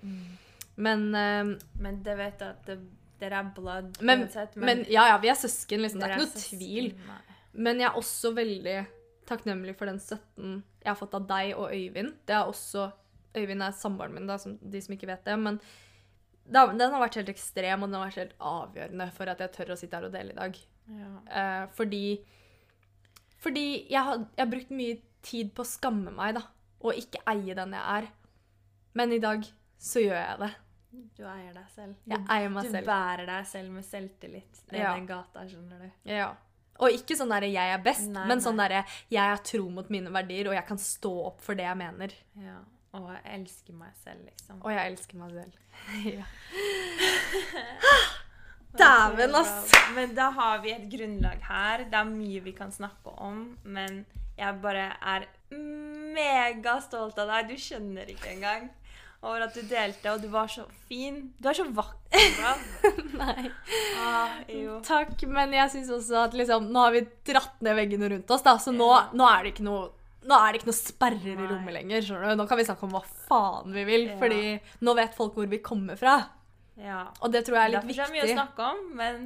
Men, eh, Men det vet jeg at det, dere er blood men, uansett. men ja, ja, vi er søsken, liksom. Det er ikke noe søsken. tvil. Nei. Men jeg er også veldig takknemlig for den støtten jeg har fått av deg og Øyvind. Det er også, Øyvind er samboeren min, da, som, de som ikke vet det. Men det den har vært helt ekstrem, og den har vært helt avgjørende for at jeg tør å sitte her og dele i dag. Ja. Eh, fordi fordi jeg har, jeg har brukt mye tid på å skamme meg, da. Og ikke eie den jeg er. Men i dag så gjør jeg det. Du eier deg selv. Jeg Du, eier meg du selv. bærer deg selv med selvtillit ned Ja. den gata, skjønner du. Ja. Og ikke sånn derre 'jeg er best', Nei, men sånn nei. derre 'jeg er tro mot mine verdier', og jeg kan stå opp for det jeg mener. Ja. Og jeg elsker meg selv, liksom. Og jeg elsker meg selv. ja. Dæven, ass! Men da har vi et grunnlag her. Det er mye vi kan snakke om, men jeg bare er megastolt av deg. Du skjønner ikke engang. Over at du delte, og du var så fin. Du er så vakker. Nei. Ah, jo. Takk, men jeg syns også at liksom, nå har vi dratt ned veggene rundt oss, da, så nå, nå er det ikke noe nå er det ikke noe sperrer i rommet lenger. Nå kan vi snakke om hva faen vi vil, Ja. fordi nå vet folk hvor vi kommer fra. Ja. Og det tror jeg er litt Derfor er det mye å snakke om, men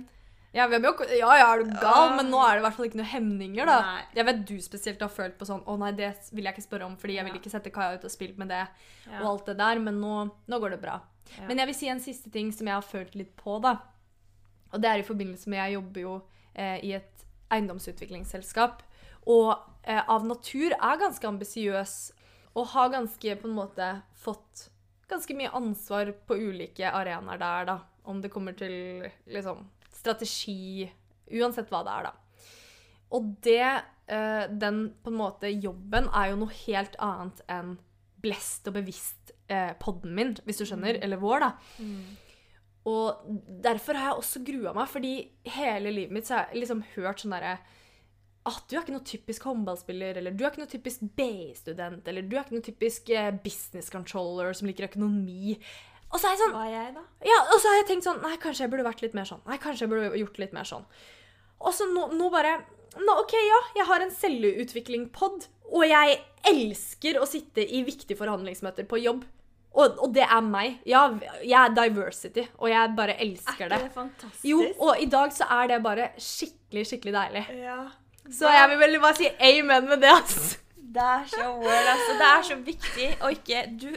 Ja, mye ja, ja, er du gal, men nå er det i hvert fall ikke noen hemninger, da. Nei. Jeg vet du spesielt har følt på sånn Å nei, det vil jeg ikke spørre om, fordi jeg vil ikke sette Kaja ut og spille med det, og alt det der, men nå, nå går det bra. Men jeg vil si en siste ting som jeg har følt litt på, da. Og det er i forbindelse med Jeg jobber jo eh, i et eiendomsutviklingsselskap. Og eh, av natur er ganske ambisiøs og har ganske på en måte fått ganske mye ansvar på ulike arenaer der, da. Om det kommer til liksom strategi Uansett hva det er, da. Og det, uh, den på en måte jobben, er jo noe helt annet enn blest og bevisst uh, podden min, hvis du skjønner. Eller vår, da. Og derfor har jeg også grua meg, fordi hele livet mitt så har jeg liksom hørt sånn derre at du er ikke noe typisk håndballspiller, eller du er ikke noe typisk BI-student, eller du er ikke noe typisk eh, business controller som liker økonomi. Og så er jeg sånn Hva er jeg, da? ja, og så har jeg tenkt sånn Nei, kanskje jeg burde vært litt mer sånn. Nei, kanskje jeg burde gjort litt mer sånn. Og så nå, nå bare nå, OK, ja, jeg har en selvutvikling-pod, og jeg elsker å sitte i viktige forhandlingsmøter på jobb. Og, og det er meg. Ja, jeg er diversity, og jeg bare elsker det. Er ikke det fantastisk? Jo, og i dag så er det bare skikkelig, skikkelig deilig. Ja. Så jeg vil veldig bare si amen med det, altså. Det er så word, altså. Det er så viktig å ikke Du,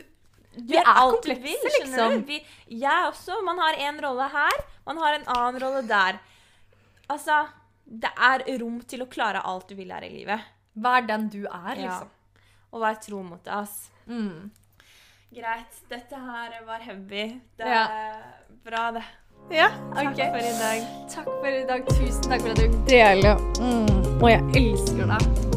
du Vi er alt du vil, skjønner liksom. du. Vi, jeg også. Man har en rolle her, man har en annen rolle der. Altså Det er rom til å klare alt du vil her i livet. Vær den du er, Ja. liksom. Og vær tro mot det, ass. Mm. Greit. Dette her var heavy. Det Ja. er bra, det. Ja, Takk for i dag. Takk for i dag. Tusen takk for at du deler. Mm. Og jeg elsker deg.